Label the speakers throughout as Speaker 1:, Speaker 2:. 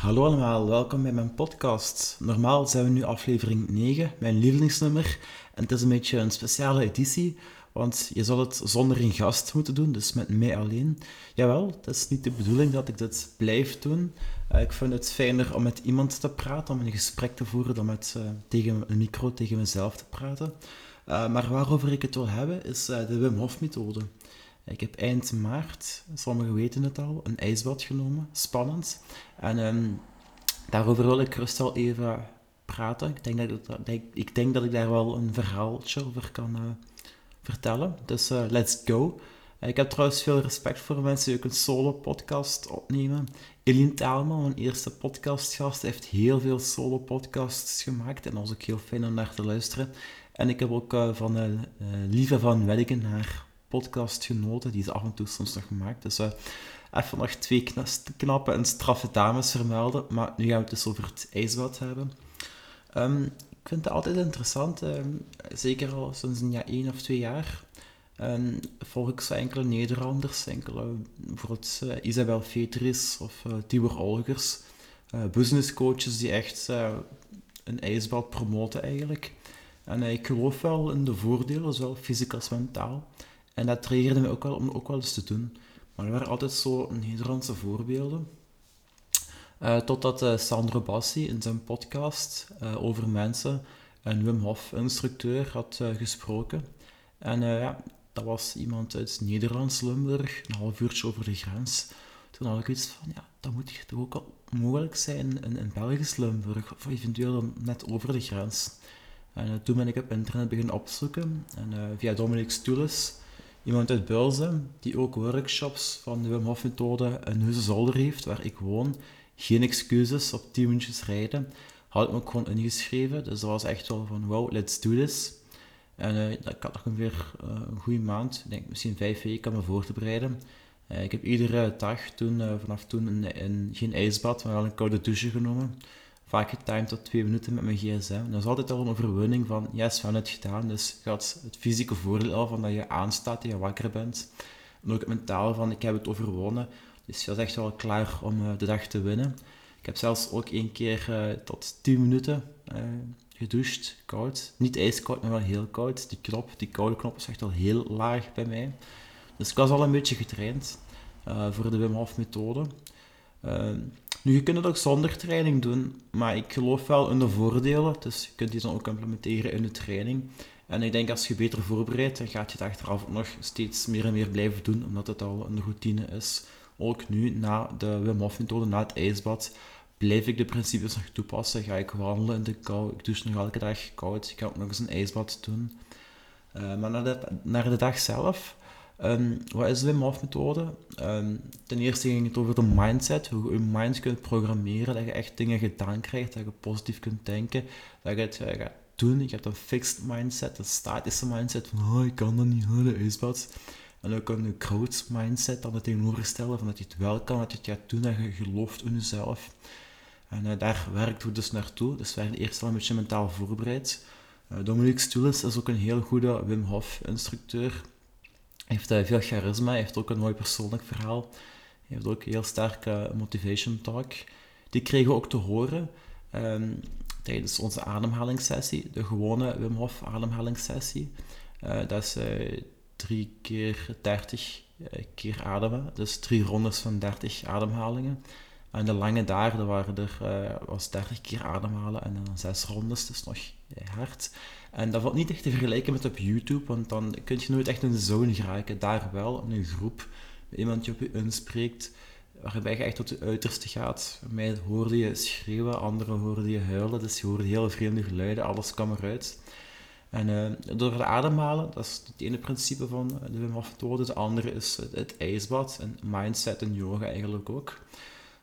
Speaker 1: Hallo allemaal, welkom bij mijn podcast. Normaal zijn we nu aflevering 9, mijn lievelingsnummer. En het is een beetje een speciale editie, want je zal het zonder een gast moeten doen, dus met mij alleen. Jawel, het is niet de bedoeling dat ik dit blijf doen. Uh, ik vind het fijner om met iemand te praten, om een gesprek te voeren, dan met uh, tegen een micro tegen mezelf te praten. Uh, maar waarover ik het wil hebben, is de Wim Hof methode. Ik heb eind maart, sommigen weten het al, een ijsbad genomen. Spannend. En um, daarover wil ik rust wel even praten. Ik denk dat ik, ik, denk dat ik daar wel een verhaaltje over kan uh, vertellen. Dus uh, let's go. Ik heb trouwens veel respect voor mensen die ook een solo-podcast opnemen. Eline Taalman, mijn eerste podcastgast, heeft heel veel solo-podcasts gemaakt. En dat was ook heel fijn om naar te luisteren. En ik heb ook uh, van Lieve van Weddigen haar podcast genoten. Die is af en toe soms nog gemaakt. Dus uh, even nog twee knappe en straffe dames vermelden. Maar nu gaan we het dus over het ijsbad hebben. Um, ik vind het altijd interessant, um, zeker al sinds een jaar, één of twee jaar. Um, volg ik zo enkele Nederlanders, enkele, bijvoorbeeld uh, Isabel Vetris of uh, Tibor Olgers, businesscoaches die echt een ijsbad promoten eigenlijk. En ik geloof wel in de voordelen, zowel fysiek als mentaal. En dat triggerde me ook wel om ook wel eens te doen. Maar er waren altijd zo Nederlandse voorbeelden. Uh, totdat uh, Sandro Bassi in zijn podcast uh, over mensen een Wim Hof instructeur had gesproken. En ja, dat was iemand uit Nederlands, Limburg, een half uurtje over de grens. Toen had ik iets van, ja, dat moet toch ook al mogelijk zijn in, in Belgisch Limburg, of eventueel net over de grens. En toen ben ik op internet beginnen opzoeken, en via Dominic Stulis iemand uit Builzen, die ook workshops van de Wim Hof methode in Huizen heeft, waar ik woon. Geen excuses, op 10 minuutjes rijden. Had me ook gewoon ingeschreven, dus dat was echt wel van wow, let's do this. En uh, ik had nog ongeveer uh, een goede maand, denk misschien vijf weken om me voor te bereiden. Uh, ik heb iedere dag toen, vanaf toen een, een, geen ijsbad, maar wel een koude douche genomen vaak getimed tot twee minuten met mijn gsm. Dat is altijd al een overwinning van, yes, we hebben het gedaan. Dus je had het fysieke voordeel al van dat je aanstaat, dat je wakker bent. En ook het mentale van, ik heb het overwonnen. Dus je was echt wel klaar om uh, de dag te winnen. Ik heb zelfs ook één keer uh, tot 10 minuten uh, gedoucht, koud. Niet ijskoud, maar wel heel koud. Die knop, die koude knop is echt al heel laag bij mij. Dus ik was al een beetje getraind voor de Wim Hof methode. Nu, je kunt het ook zonder training doen, maar ik geloof wel in de voordelen. Dus je kunt die dan ook implementeren in de training. En ik denk als je beter voorbereidt, dan gaat je het achteraf nog steeds meer en meer blijven doen, omdat het al een routine is. Ook nu, na de Wim Hof methode, na het ijsbad, blijf ik de principes nog toepassen. Ga ik wandelen in de kou, ik douche nog elke dag koud, ik ga ook nog eens een ijsbad doen. Uh, maar naar de, naar de dag zelf Um, wat is de Wim Hof methode? Um, ten eerste ging het over de mindset, hoe je je mind kunt programmeren, dat je echt dingen gedaan krijgt, dat je positief kunt denken, dat je het uh, gaat doen. Je hebt een fixed mindset, een statische mindset van oh, ik kan dat niet, oh, de ijsbad. En ook een growth mindset, dan het tegenovergestelde van dat je het wel kan, dat je het gaat doen, dat je gelooft in jezelf. En uh, daar werkt we dus naartoe. Dus we werden eerst al een beetje mentaal voorbereid. Uh, Dominique Stulis is ook een heel goede Wim Hof instructeur heeft uh, veel charisma, heeft ook een mooi persoonlijk verhaal. heeft ook een heel sterke motivation talk. Die kregen we ook te horen um, tijdens onze ademhalingssessie, de gewone Wim Hof ademhalingssessie. Uh, dat is drie keer 30 keer ademen, dus drie rondes van 30 ademhalingen. En de lange daar, waren er, was 30 keer ademhalen en dan zes rondes, dus nog hard. En dat valt niet echt te vergelijken met op YouTube, want dan kun je nooit echt de zone geraken. Daar wel, een groep, iemand die op je inspreekt, waarbij je echt tot je uiterste gaat. Mij hoorde je schreeuwen, anderen hoorden je huilen, dus je hoorde hele vreemde geluiden, alles kwam eruit. En uh, door het ademhalen, dat is het ene principe van de Wim Hof methode. Het andere is het, het ijsbad en mindset en yoga eigenlijk ook.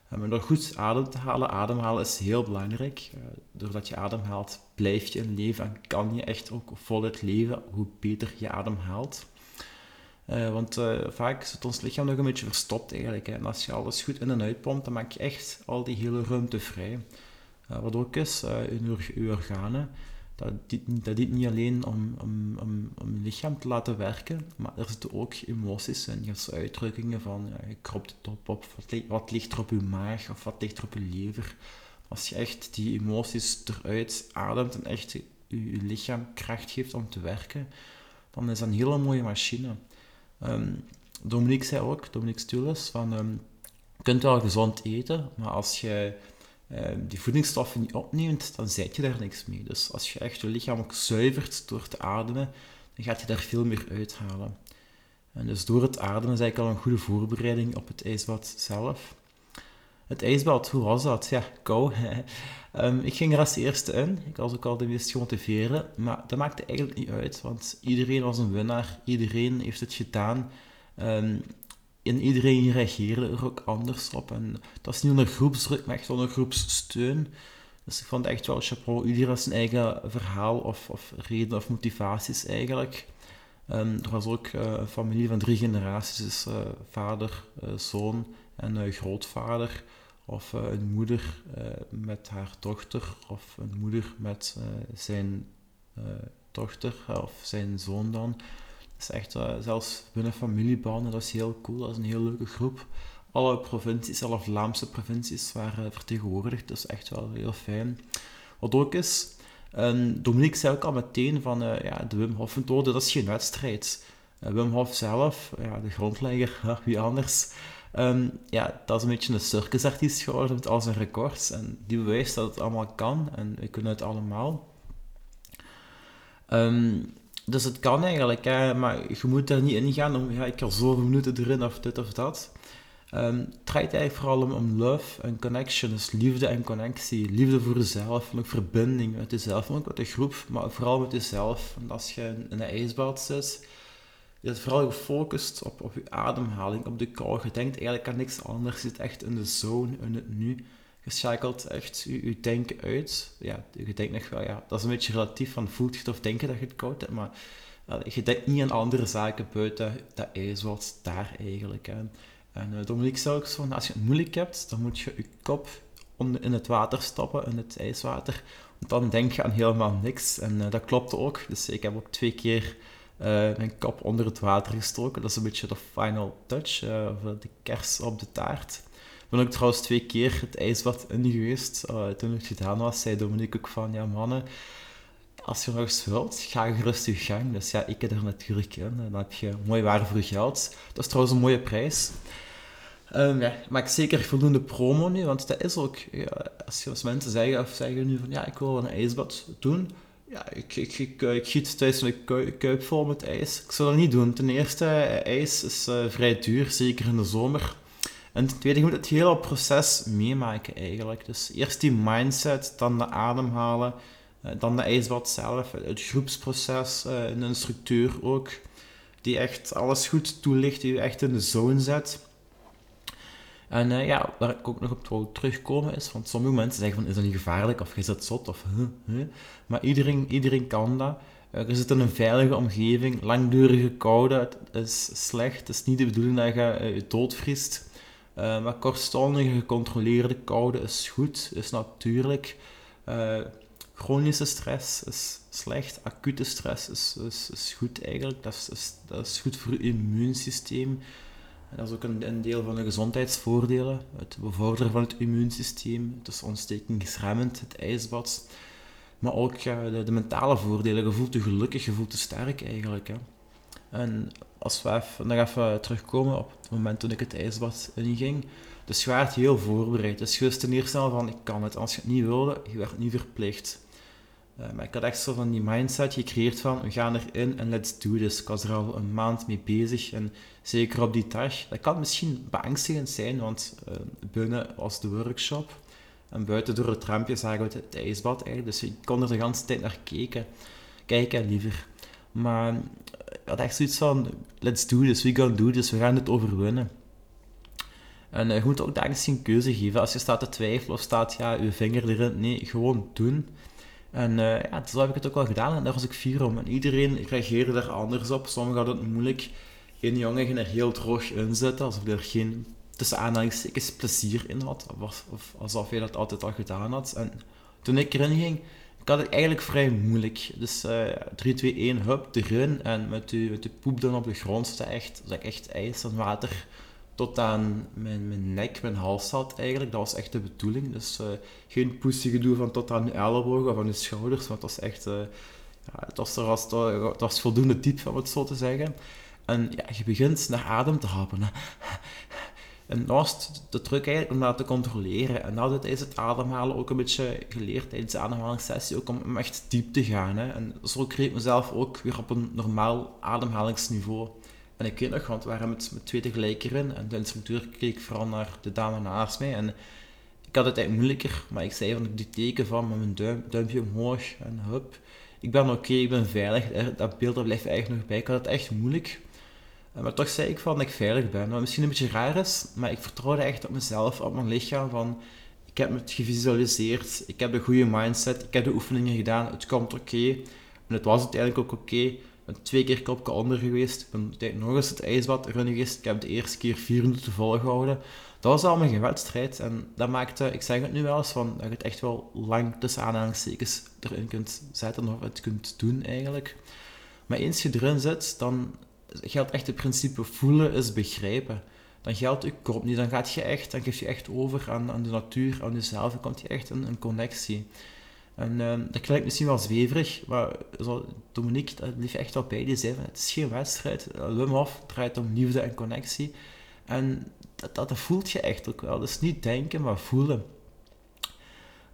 Speaker 1: Maar door goed adem te halen, ademhalen is heel belangrijk. Eh, doordat je ademhaalt, blijf je in leven en kan je echt ook voluit leven hoe beter je ademhaalt. Uh, want uh, vaak zit ons lichaam nog een beetje verstopt eigenlijk. Hè. En als je alles goed in en uitpompt, dan maak je echt al die hele ruimte vrij. wat ook is, je organen, dat dient, dat niet alleen om, om, om, om je lichaam te laten werken, maar er zitten ook emoties in. Je hebt uitdrukkingen van, ja, je kropt de top op, wat, ligt er op je maag of wat ligt er op je lever. Als je echt die emoties eruit ademt en echt je, lichaam kracht geeft om te werken, dan is dat een hele mooie machine. Um, Dominique zei ook, Dominique Stules, van um, je kunt wel gezond eten, maar als je die voedingsstoffen niet opneemt, dan zet je daar niks mee. Dus als je echt je lichaam ook zuivert door te ademen, dan gaat je daar veel meer uithalen. En dus door het ademen is eigenlijk al een goede voorbereiding op het ijsbad zelf. Het ijsbad, hoe was dat? Ja, kou. um, ik ging er als eerste in. Ik was ook al de meest gemotiveerde. Maar dat maakte eigenlijk niet uit, want iedereen was een winnaar. Iedereen heeft het gedaan. Um, en iedereen reageerde er ook anders op. En dat is niet onder groepsdruk, maar echt onder groepssteun. Dus ik vond echt wel chapeau. Iedereen had zijn eigen verhaal of, of reden of motivaties eigenlijk. Um, er was ook uh, een familie van drie generaties, dus uh, vader, uh, zoon en grootvader. Of een moeder met haar dochter, of een moeder met zijn dochter, of zijn zoon dan is echt, zelfs binnen familiebanden, dat is heel cool. Dat is een heel leuke groep. Alle provincies, alle Vlaamse provincies waren vertegenwoordigd. Dat is echt wel heel fijn. Wat ook is, um, Dominique zei ook al meteen van, uh, ja, de Wim Hof methode, dat is geen wedstrijd. Uh, Wim Hof zelf, ja, de grondlegger, wie anders, um, ja, dat is een beetje een circusartiest geworden met al zijn records. En die bewijst dat het allemaal kan en we kunnen het allemaal. Um, dus het kan eigenlijk, hè, maar je moet daar niet in gaan om, ja, ik kan zoveel minuten erin of dit of dat. Um, het draait eigenlijk vooral om, love en connection, dus liefde en connectie. Liefde voor jezelf en ook verbinding met jezelf, ook met de groep, maar vooral met jezelf. Want als je in een ijsbad zit, je bent vooral gefocust op, op je ademhaling, op de kou. Je denkt eigenlijk aan niks anders, je zit echt in de zone, in het nu. Je schakelt echt je, je denken uit. Ja, je denkt nog wel, ja, dat is een beetje relatief van voelt je of denken dat je het koud hebt, maar je denkt niet aan andere zaken buiten dat ijsbad daar eigenlijk. Hè. En uh, Dominique zei ook zo, als je het moeilijk hebt, dan moet je je kop in het water stoppen, in het ijswater. Want dan denk je aan helemaal niks. En uh, dat klopte ook. Dus ik heb ook twee keer uh, mijn kop onder het water gestoken. Dat is een beetje de final touch, of de kers op de taart. Ik ben ook trouwens twee keer het ijsbad in geweest. toen het gedaan was, zei Dominique ook van, ja mannen, als je nog eens wilt, ga gerust je gang. Dus ja, ik heb er natuurlijk in. Dan heb je mooi waar voor je geld. Dat is trouwens een mooie prijs. Um, ja, maak zeker voldoende promo nu, want dat is ook... Ja, als, als mensen zeggen, of zeggen nu van, ja, ik wil een ijsbad doen... Ja, ik, ik, ik, ik giet thuis een kuip vol met ijs. Ik zou dat niet doen. Ten eerste, ijs is uh, vrij duur, zeker in de zomer. En ten tweede, je moet het hele proces meemaken eigenlijk. Dus eerst die mindset, dan de ademhalen eh, dan de ijsbad zelf, het groepsproces, eh, een instructeur ook, die echt alles goed toelicht, die je echt in de zone zet. En uh, ja, waar ik ook nog op wil terugkomen is, want sommige mensen zeggen van, is dat niet gevaarlijk, of is dat zot, of. Maar iedereen, iedereen kan dat. Uh, je zit in een veilige omgeving, langdurige koude, is slecht, het is niet de bedoeling dat je je doodvriest. Maar kortstondige, gecontroleerde koude is goed, is natuurlijk. Chronische stress is slecht, acute stress is, is, is goed eigenlijk. Dat is, dat is goed voor je immuunsysteem. dat is ook een, een, deel van de gezondheidsvoordelen. Het bevorderen van het immuunsysteem, het is ontstekingsremmend, het ijsbad. Maar ook de, de, mentale voordelen. Je voelt je gelukkig, je voelt je sterk eigenlijk. Hè. En als we even, nog even terugkomen op het moment toen ik het ijsbad inging. Dus je werd heel voorbereid. Dus je wist ten eerste van, ik kan het. Als je het niet wilde, je werd niet verplicht. Uh, maar ik had echt zo van die mindset gecreëerd van, we gaan erin en let's do this. Ik was er al een maand mee bezig en zeker op die dag. Dat kan misschien beangstigend zijn, want uh, binnen was de workshop en buiten door het rampje zagen we het, ijsbad eigenlijk. Dus ik kon er de hele tijd naar kijken, kijken liever. Maar ik had echt zoiets van, let's do this, we gaan do this, we gaan het overwinnen. En uh, je moet ook daar geen keuze geven. Als je staat te twijfelen of staat ja, je vinger erin, nee, gewoon doen. En uh, ja, zo heb ik het ook wel gedaan en daar was ik fier om. En iedereen reageerde daar anders op. Sommigen hadden het moeilijk. Een jongen ging er heel droog in zitten, alsof hij er geen tussen aanhalingstekens plezier in had. Of, of alsof hij dat altijd al gedaan had. En toen ik erin ging, had het eigenlijk vrij moeilijk. Dus uh, 3, 2, 1, hup, erin. En met de, met de poep dan op de grond zat echt, ik echt ijs en water tot aan mijn, mijn nek, mijn hals zat eigenlijk. Dat was echt de bedoeling. Dus uh, geen poestige gedoe van tot aan je ellebogen of aan je schouders. Want dat was echt... Uh, ja, het, was het was voldoende diep, om het zo te zeggen. En ja, je begint naar adem te happen. En naast de truc eigenlijk om dat te controleren. En dat is het ademhalen ook een beetje geleerd tijdens de ademhalingssessie, ook om echt diep te gaan. Hè. En zo kreeg ik mezelf ook weer op een normaal ademhalingsniveau. En ik weet nog, want we waren met, met twee tegelijk erin. En de instructeur keek vooral naar de dame naast mij. En ik had het eigenlijk moeilijker, maar ik zei van die teken van met mijn duim, duimpje omhoog en hup. Ik ben oké, ik ben veilig. Dat beeld blijft eigenlijk nog bij. Ik had het echt moeilijk. Maar toch zei ik van dat ik veilig ben. Wat misschien een beetje raar is, maar ik vertrouwde echt op mezelf, op mijn lichaam. Van, ik heb het gevisualiseerd, ik heb een goede mindset, ik heb de oefeningen gedaan, het komt oké. En het was uiteindelijk ook oké. Ik ben twee keer kopje onder geweest, ik ben nog eens het ijsbad erin geweest. Ik heb de eerste keer vier minuten volgehouden. Dat was allemaal geen wedstrijd. En dat maakte, ik zeg het nu wel eens, van, dat je het echt wel lang tussen aanhalingstekens erin kunt zetten of het kunt doen eigenlijk. Maar eens je erin zit, dan geldt echt het principe voelen is begrijpen. Dan geldt je kop niet, dan gaat je echt, dan geef je echt over aan, aan de natuur, aan jezelf, dan komt je echt in een connectie. En uh, dat klinkt misschien wel zweverig, maar Dominique, dat lief echt wel bij, die zei het is geen wedstrijd, Wim Hof draait om liefde en connectie. En dat, dat voelt je echt ook wel. Dus niet denken, maar voelen.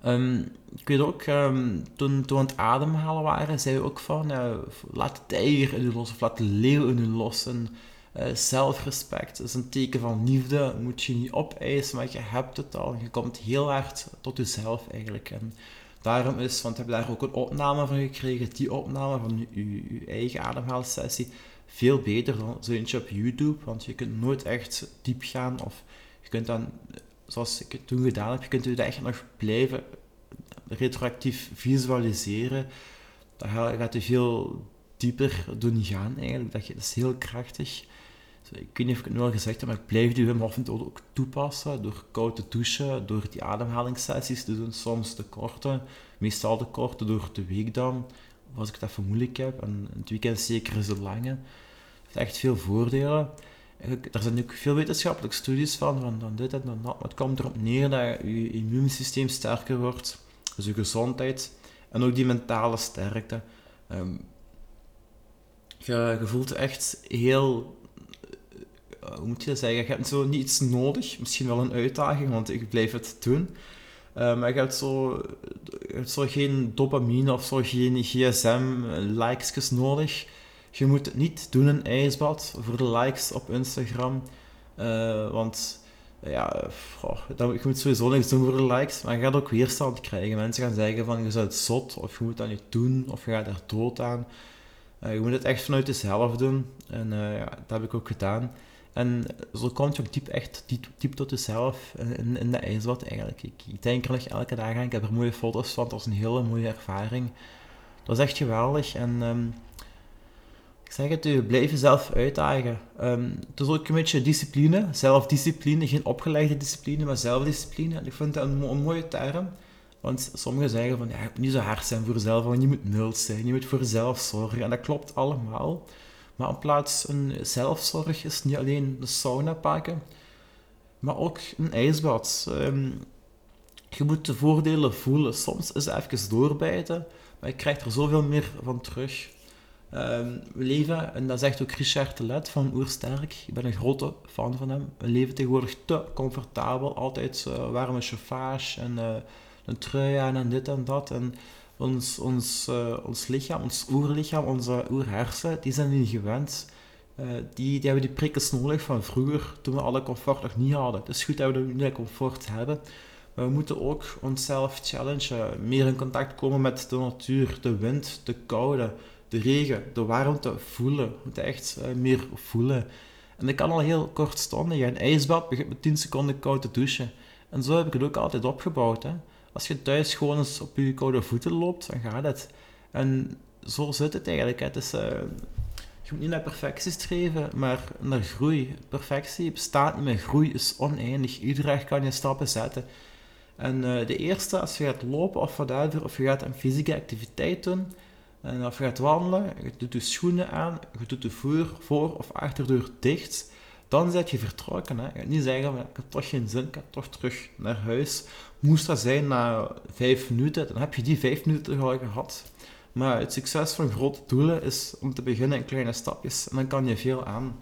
Speaker 1: Um, ik weet ook, um, toen, toen we aan het ademhalen waren, zei we ook van, uh, laat de tijger in u los, of laat de leeuw in u los. En uh, zelfrespect is een teken van liefde, moet je niet opeisen, maar je hebt het al. Je komt heel hard tot jezelf eigenlijk. En daarom is, want we hebben daar ook een opname van gekregen, die opname van je, eigen ademhalingssessie, veel beter dan zo eentje op YouTube, want je kunt nooit echt diep gaan, of je kunt dan zoals ik het toen gedaan heb, je kunt je echt nog blijven retroactief visualiseren. Dan gaat je veel dieper doen gaan eigenlijk. Dat, dat is heel krachtig. Ik weet niet of ik het nu al gezegd heb, maar ik blijf die Wim Hof ook toepassen door koud te douchen, door die ademhalingssessies te doen, soms de korte, meestal de korte door de week dan, als ik het even moeilijk heb, en het weekend zeker is de lange. Het heeft echt veel voordelen er zijn ook veel wetenschappelijke studies van, van, dit en dan dat. Maar het komt erop neer dat je immuunsysteem sterker wordt, dus je gezondheid en ook die mentale sterkte. Um, je, voelt echt heel, uh, hoe moet je dat zeggen, je hebt zo niets nodig, misschien wel een uitdaging, want ik blijf het doen. Uh, maar je hebt, zo, je zo geen dopamine of zo geen gsm-likes nodig je moet het niet doen een ijsbad voor de likes op Instagram. Uh, want ja, je moet sowieso niks doen voor de likes, maar je gaat ook weerstand krijgen. Mensen gaan zeggen van je bent zot, of je moet dat niet doen, of je gaat er dood aan. Uh, je moet het echt vanuit jezelf doen. En uh, ja, dat heb ik ook gedaan. En zo kom je ook diep, echt diep, tot jezelf in, in de ijsbad eigenlijk. Ik, ik, denk er nog elke dag aan. Ik heb er mooie foto's van. Dat was een hele mooie ervaring. Dat was echt geweldig. En um, zeg het u, blijf jezelf uitdagen. Um, het is ook een beetje discipline, zelfdiscipline, geen opgelegde discipline, maar zelfdiscipline. Ik vind dat een, mooie term, want sommigen zeggen van, ja, je moet niet zo hard zijn voor jezelf, want je moet mild zijn, je moet voor jezelf zorgen. En dat klopt allemaal. Maar in plaats van zelfzorg is niet alleen de sauna pakken, maar ook een ijsbad. Um, je moet de voordelen voelen. Soms is het even doorbijten, maar je krijgt er zoveel meer van terug. We leven, en dat zegt ook Richard Telet van Oersterk, ik ben een grote fan van hem, we leven tegenwoordig te comfortabel, altijd uh, warme chauffage en uh, een trui aan en dit en dat. En ons, ons, uh, ons lichaam, ons oerlichaam, onze oerhersen, die zijn niet gewend. die, die hebben die prikkels nodig van vroeger, toen we alle comfort nog niet hadden. Het is goed dat we nu dat comfort hebben, maar we moeten ook onszelf challengen, meer in contact komen met de natuur, de wind, de koude, de regen, de warmte voelen. Je moet echt uh, meer voelen. En dat kan al heel kortstondig. Een ijsbad begint met 10 seconden koud te douchen. En zo heb ik het ook altijd opgebouwd. Hè. Als je thuis gewoon eens op je koude voeten loopt, dan gaat het. En zo zit het eigenlijk. Het is, uh, je moet niet naar perfectie streven, maar naar groei. Perfectie bestaat niet meer. Groei is oneindig. Iedere dag kan je stappen zetten. En de eerste, als je gaat lopen of wat of je gaat een fysieke activiteit doen, en of je gaat wandelen, je doet je schoenen aan, je doet de voer voor of achterdeur dicht, dan zet je vertrokken. Hè. Je gaat niet zeggen, ik heb toch geen zin, ik ga toch terug naar huis. Moest dat zijn na vijf minuten, dan heb je die vijf minuten al gehad. Maar het succes van grote doelen is om te beginnen in kleine stapjes. En dan kan je veel aan.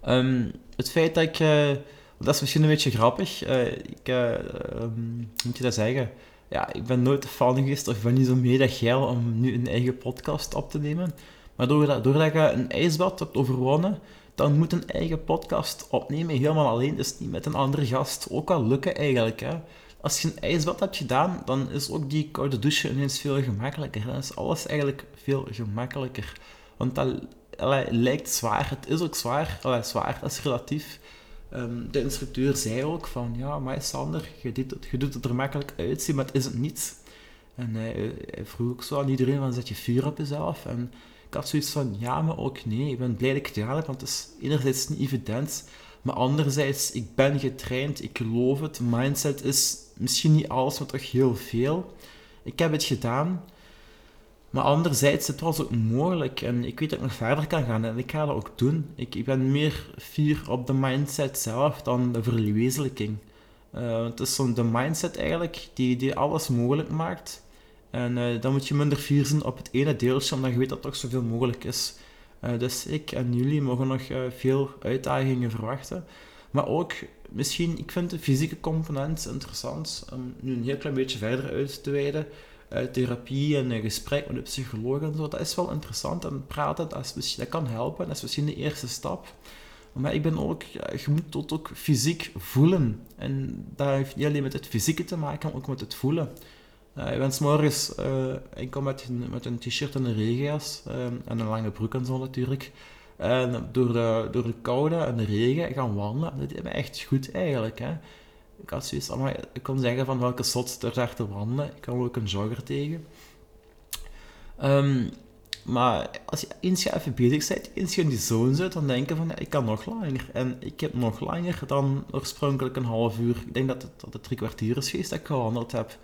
Speaker 1: Ehm, het feit dat ik... Uh, dat is misschien een beetje grappig. Uh, ik, uh, moet je dat zeggen? Ja, ik ben nooit een fan geweest, of ik ben niet zo mega geil om nu een eigen podcast op te nemen. Maar doordat, doordat je een ijsbad hebt overwonnen, dan moet een eigen podcast opnemen, helemaal alleen, dus niet met een andere gast. Ook wel lukken eigenlijk, hè. Als je een ijsbad hebt gedaan, dan is ook die koude douche ineens veel gemakkelijker. Dan is alles eigenlijk veel gemakkelijker. Want dat lijkt zwaar, het is ook zwaar. Allee, zwaar, dat is relatief. Um, de instructeur zei ook van, ja, maar Sander, je het, je doet het er makkelijk uitzien, maar het is het niet. En hij, hij vroeg ook zo aan iedereen, van, zet je vuur op jezelf? En ik had zoiets van, ja, maar ook nee. Ik ben blij dat ik het gedaan heb, want het is enerzijds niet evident. Maar anderzijds, ik ben getraind, ik geloof het. Mindset is misschien niet alles, maar toch heel veel. Ik heb het gedaan. Maar anderzijds, het was ook mogelijk. En ik weet dat ik nog verder kan gaan. En ik ga dat ook doen. Ik, ik ben meer fier op de mindset zelf dan de verwezenlijking. Uh, het is zo'n de mindset eigenlijk die, die alles mogelijk maakt. En uh, dan moet je minder fier zijn op het ene deeltje, omdat je weet dat toch zoveel mogelijk is. Uh, dus ik en jullie mogen nog veel uitdagingen verwachten. Maar ook misschien, ik vind de fysieke component interessant om nu een heel klein beetje verder uit te wijden. Therapie en een gesprek met een psycholoog en zo, dat is wel interessant. En praten, dat, is dat kan helpen, dat is misschien de eerste stap. Maar ik ben ook, je moet dat ook fysiek voelen. En dat heeft niet alleen met het fysieke te maken, maar ook met het voelen. Uh, ik ben morgens, uh, ik kom met, een t-shirt en een regenjas en een lange broek en zo natuurlijk. En door de, door de koude en de regen gaan wandelen, dat deed me echt goed eigenlijk. Hè. Ik had zoiets, maar ik kon zeggen van welke slot er daar te wandelen. Ik kan ook een jogger tegen. Um, maar als je eens je even bezig bent, eens je in die zone zit, dan denk je van, ja, ik kan nog langer. En ik heb nog langer dan oorspronkelijk een half uur. Ik denk dat het, dat het drie kwartier is geweest dat ik gewandeld heb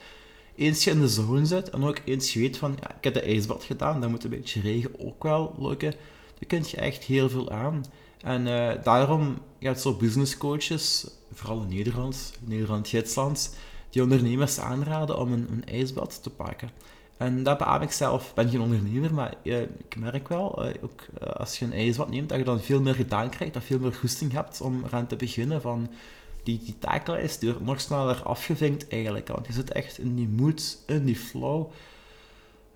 Speaker 1: eens je in de zone zit en ook eens je weet van, ja, ik heb de ijsbad gedaan, dan moet een beetje regen ook wel lukken, dan kun je echt heel veel aan. En uh, daarom gaat zo business coaches, vooral in Nederland, Nederland, Gidsland, die ondernemers aanraden om een, een ijsbad te pakken. En dat beaam ik zelf. Ik ben geen ondernemer, maar uh, ik merk wel, uh, ook als je een ijsbad neemt, dat je dan veel meer gedaan krijgt, dat je veel meer goesting hebt om eraan te beginnen. Van, die, die taaklijst die wordt nog sneller afgevinkt eigenlijk. Want je zit echt in die mood, in die flow.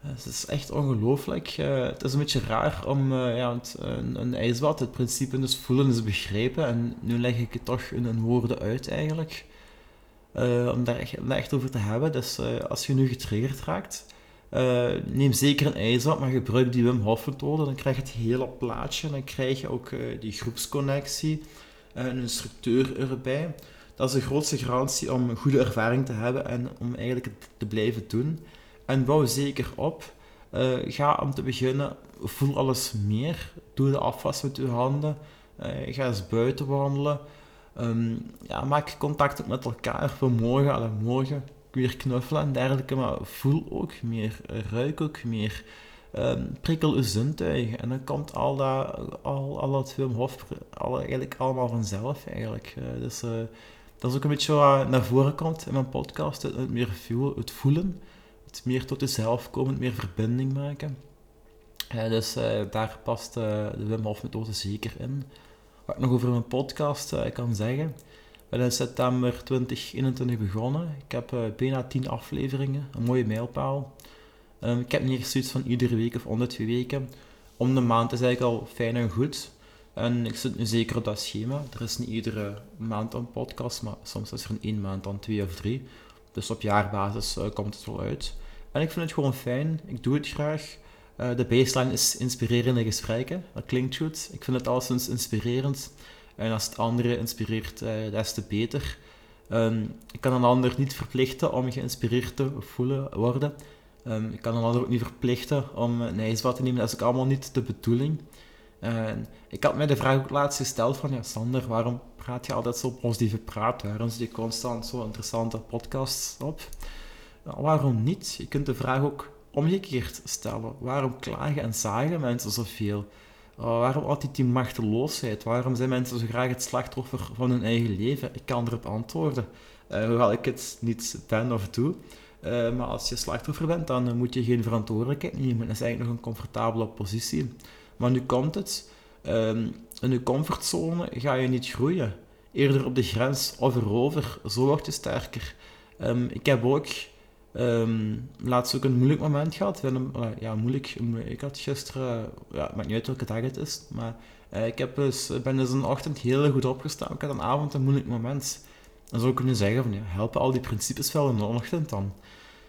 Speaker 1: Het is echt ongelooflijk. Uh, het is een beetje raar om uh, ja, een, een, ijsbad, het principe dus voelen is begrepen. En nu leg ik het toch in, woorden uit eigenlijk. Om, daar echt, over te hebben. Dus als je nu getriggerd raakt, neem zeker een ijsbad, maar gebruik die Wim Hof methode. Dan krijg je het hele plaatje. Dan krijg je ook die groepsconnectie een instructeur erbij. Dat is de grootste garantie om een goede ervaring te hebben en om eigenlijk het te blijven doen. En bouw zeker op. Uh, ga om te beginnen, voel alles meer. Doe de afwas met je handen. Uh, ga eens buiten wandelen. Um, ja, maak contact met elkaar voor morgen. Alle morgen weer knuffelen en dergelijke. Maar voel ook meer. Ruik ook meer. Um, prikkel uw zintuigen. En dan komt al dat, al, al dat Wim Hof al, eigenlijk allemaal vanzelf eigenlijk. Uh, dus dat is ook een beetje wat naar voren komt in mijn podcast. Het, meer voelen, het voelen. Meer tot jezelf komen, meer verbinding maken. Uh, dus daar past de Wim Hof methode zeker in. Wat ik nog over mijn podcast kan zeggen. Ik ben in september 2021 begonnen. Ik heb bijna 10 afleveringen, een mooie mijlpaal. Um, ik heb niet zoiets van iedere week of om de twee weken. Om de maand is eigenlijk al fijn en goed. En ik zit nu zeker op dat schema. Er is niet iedere maand een podcast, maar soms is er in één maand dan twee of drie. Dus op jaarbasis uh, komt het wel uit. En ik vind het gewoon fijn. Ik doe het graag. Uh, de baseline is inspirerende gesprekken. Dat klinkt goed. Ik vind het alleszins inspirerend. En als het andere inspireert, uh, des te beter. Um, ik kan een ander niet verplichten om geïnspireerd te voelen worden. Um, ik kan een ander ook niet verplichten om een ijsbad te nemen. Dat is ook allemaal niet de bedoeling. En ik had mij de vraag ook laatst gesteld van, ja Sander, waarom praat je altijd zo positieve praat? Waarom zit je constant zo interessante podcasts op? waarom niet? Je kunt de vraag ook omgekeerd stellen. Waarom klagen en zagen mensen zoveel? Uh, waarom altijd die machteloosheid? Waarom zijn mensen zo graag het slachtoffer van hun eigen leven? Ik kan erop antwoorden. Uh, hoewel ik het niet ben of doe. Uh, maar als je slachtoffer bent, dan moet je geen verantwoordelijkheid nemen. Dat is eigenlijk nog een comfortabele positie. Maar nu komt het. Um, in je comfortzone ga je niet groeien. Eerder op de grens of erover. Zo word je sterker. Um, ik heb ook Um, laatst ook een moeilijk moment gehad. Ja, moeilijk. Ik had gisteren, ja, het maakt niet uit welke dag het is, maar uh, ik heb dus, ben dus een ochtend heel goed opgestaan. Ik had een avond een moeilijk moment. Dan zou ik kunnen zeggen van, ja, helpen al die principes wel in de ochtend dan?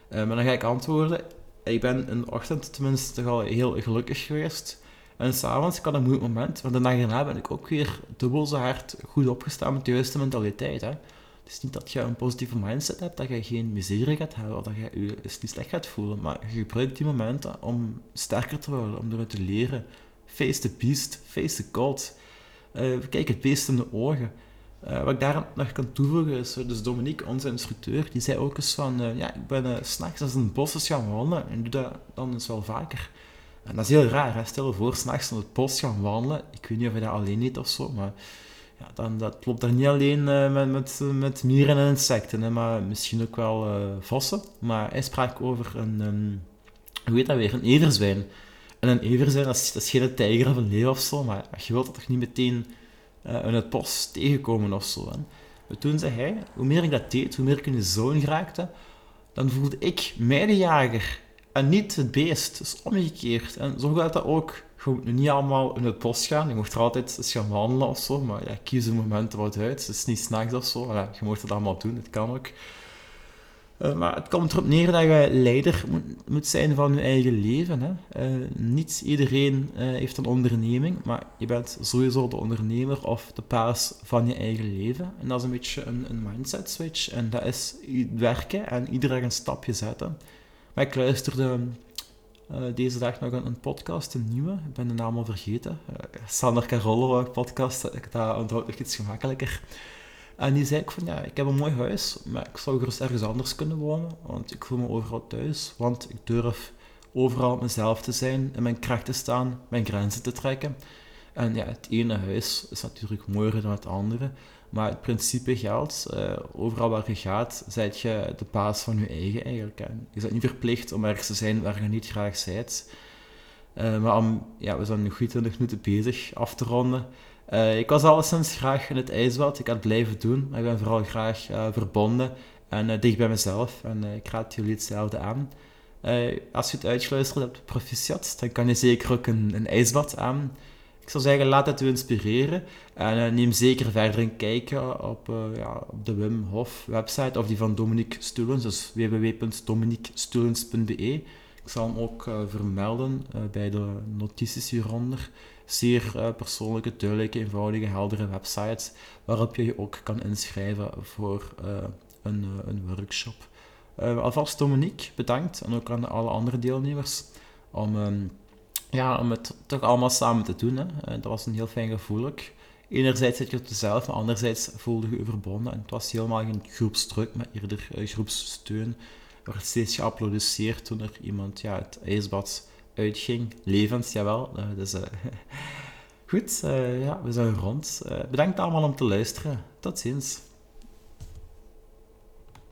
Speaker 1: Maar dan ga ik antwoorden, ik ben in de ochtend tenminste toch al heel gelukkig geweest. En s'avonds, had een moeilijk moment, maar de dag daarna ben ik ook weer dubbel zo hard goed opgestaan met de juiste mentaliteit. Hè. Het is niet dat je een positieve mindset hebt, dat je geen miserie gaat hebben, of dat je je niet slecht gaat voelen. Maar je gebruikt die momenten om sterker te worden, om eruit te leren. Face the beast, face the god. Uh, kijk het beest in de ogen. Uh, wat ik daar nog kan toevoegen is, dus Dominique, onze instructeur, die zei ook eens van, ja, ik ben uh, s'nachts als een bos gaan wandelen en doe dat dan eens wel vaker. Dat is heel raar, hè? stel je voor, s'nachts in het bos gaan wandelen. Ik weet niet of je dat alleen niet of zo, maar ja, dan, dat loopt er niet alleen uh, met, met, met mieren en insecten, hè, maar misschien ook wel uh, vossen. Maar hij sprak over een, um, hoe heet dat weer, een everzwijn. En een everzwijn, dat is, geen tijger of een leeuw of zo, maar je wilt dat toch niet meteen uh, in het bos tegenkomen of zo. Hè. Maar toen zei hij, hoe meer ik dat deed, hoe meer ik in de zoon geraakte, dan voelde ik mij de jager en niet het beest. Dus omgekeerd. En zo gaat dat ook je nu niet allemaal in het bos gaan. Je mocht er altijd eens gaan wandelen of zo. Maar ja, kies een moment wat uit. Het is niet s'nachts of zo. Je mocht het allemaal doen. Het kan ook. Uh, maar het komt erop neer dat je leider moet, zijn van je eigen leven. Hè. Uh, niet iedereen uh, heeft een onderneming, maar je bent sowieso de ondernemer of de paas van je eigen leven. En dat is een beetje een, een mindset switch. En dat is werken en iedere dag een stapje zetten. Maar ik luisterde uh, deze dag nog een, een, podcast, een nieuwe. Ik ben de naam al vergeten. Uh, Sander Carollo podcast, dat onthoud ik iets gemakkelijker. En die zei ik van, ja, ik heb een mooi huis, maar ik zou gerust ergens anders kunnen wonen, want ik voel me overal thuis, want ik durf overal mezelf te zijn, in mijn kracht te staan, mijn grenzen te trekken. En ja, het ene huis is natuurlijk mooier dan het andere, maar het principe geldt, uh, overal waar je gaat, zijt je de baas van je eigen eigenlijk. Hè. Je bent niet verplicht om ergens te zijn waar je niet graag bent. Uh, maar om, ja, we zijn nu goed 20 minuten bezig af te ronden. Uh, ik was alleszins graag in het ijsbad. Ik had het blijven doen, maar ik ben vooral graag verbonden en dicht bij mezelf. En ik raad jullie hetzelfde aan. als je het uitgeluisterd hebt, proficiat, dan kan je zeker ook een, een ijsbad aan. Ik zou zeggen, laat het u inspireren. En uh, neem zeker verder een kijken op, uh, ja, op de Wim Hof website of die van Dominique Stulens, dus www.dominiquestulens.be. Ik zal hem ook vermelden bij de notities hieronder. Zeer persoonlijke, duidelijke, eenvoudige, heldere website waarop je je ook kan inschrijven voor een, een workshop. alvast Dominique, bedankt. En ook aan alle andere deelnemers om... Um, ja, om het toch allemaal samen te doen. Hè. Eh, dat was een heel fijn gevoel. Enerzijds zit je op jezelf, maar anderzijds voelde je je verbonden. En het was helemaal geen groepsdruk, maar eerder uh, groepssteun. Er steeds geapplaudisseerd toen er iemand ja, het ijsbad uitging. Levend, jawel. Uh, dus, goed, ja, we zijn rond. bedankt allemaal om te luisteren. Tot ziens.